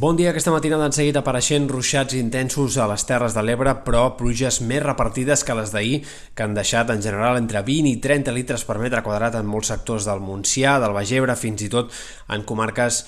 Bon dia, aquesta matinada han seguit apareixent ruixats intensos a les Terres de l'Ebre, però pluges més repartides que les d'ahir, que han deixat en general entre 20 i 30 litres per metre quadrat en molts sectors del Montsià, del Baix Ebre, fins i tot en comarques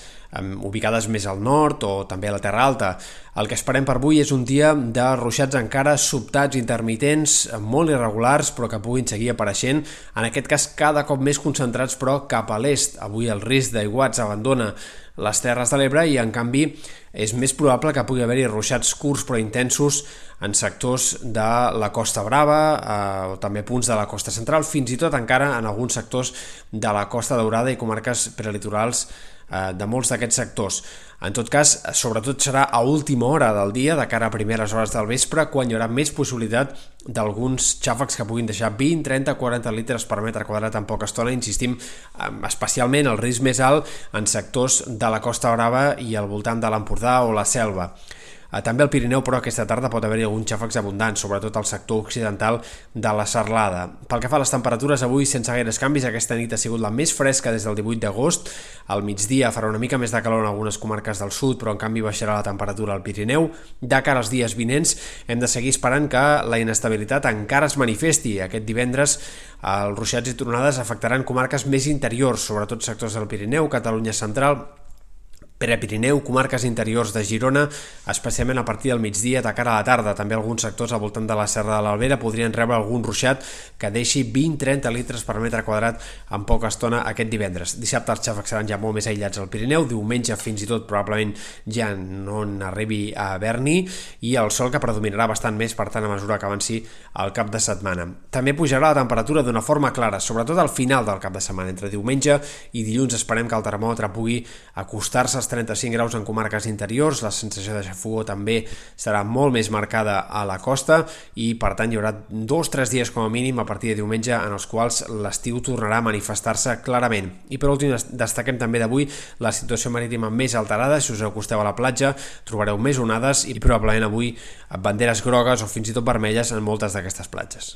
ubicades més al nord o també a la Terra Alta. El que esperem per avui és un dia de ruixats encara sobtats, intermitents, molt irregulars, però que puguin seguir apareixent, en aquest cas cada cop més concentrats, però cap a l'est. Avui el risc d'aiguats abandona les Terres de l'Ebre i, en canvi, és més probable que pugui haver-hi ruixats curts però intensos en sectors de la Costa Brava eh, o també punts de la Costa Central, fins i tot encara en alguns sectors de la Costa Daurada i comarques prelitorals de molts d'aquests sectors. En tot cas, sobretot serà a última hora del dia, de cara a primeres hores del vespre, quan hi haurà més possibilitat d'alguns xàfecs que puguin deixar 20, 30, 40 litres per metre quadrat en poca estona. Insistim, especialment el risc més alt en sectors de la Costa Brava i al voltant de l'Empordà o la Selva. Eh, també al Pirineu, però, aquesta tarda pot haver-hi alguns xàfecs abundants, sobretot al sector occidental de la Serlada. Pel que fa a les temperatures, avui, sense gaires canvis, aquesta nit ha sigut la més fresca des del 18 d'agost. Al migdia farà una mica més de calor en algunes comarques del sud, però en canvi baixarà la temperatura al Pirineu. De cara als dies vinents, hem de seguir esperant que la inestabilitat encara es manifesti. Aquest divendres, els ruixats i tronades afectaran comarques més interiors, sobretot sectors del Pirineu, Catalunya Central, Pirineu, comarques interiors de Girona, especialment a partir del migdia de cara a la tarda. També alguns sectors al voltant de la Serra de l'Albera podrien rebre algun ruixat que deixi 20-30 litres per metre quadrat en poca estona aquest divendres. Dissabte els xàfecs seran ja molt més aïllats al Pirineu, diumenge fins i tot probablement ja no n'arribi a Berni i el sol que predominarà bastant més, per tant, a mesura que avanci el cap de setmana. També pujarà la temperatura d'una forma clara, sobretot al final del cap de setmana. Entre diumenge i dilluns esperem que el termòmetre pugui acostar-se als 35 graus en comarques interiors, la sensació de xafogó també serà molt més marcada a la costa i per tant hi haurà dos o tres dies com a mínim a partir de diumenge en els quals l'estiu tornarà a manifestar-se clarament. I per últim destaquem també d'avui la situació marítima més alterada, si us acosteu a la platja trobareu més onades i probablement avui banderes grogues o fins i tot vermelles en moltes d'aquestes platges.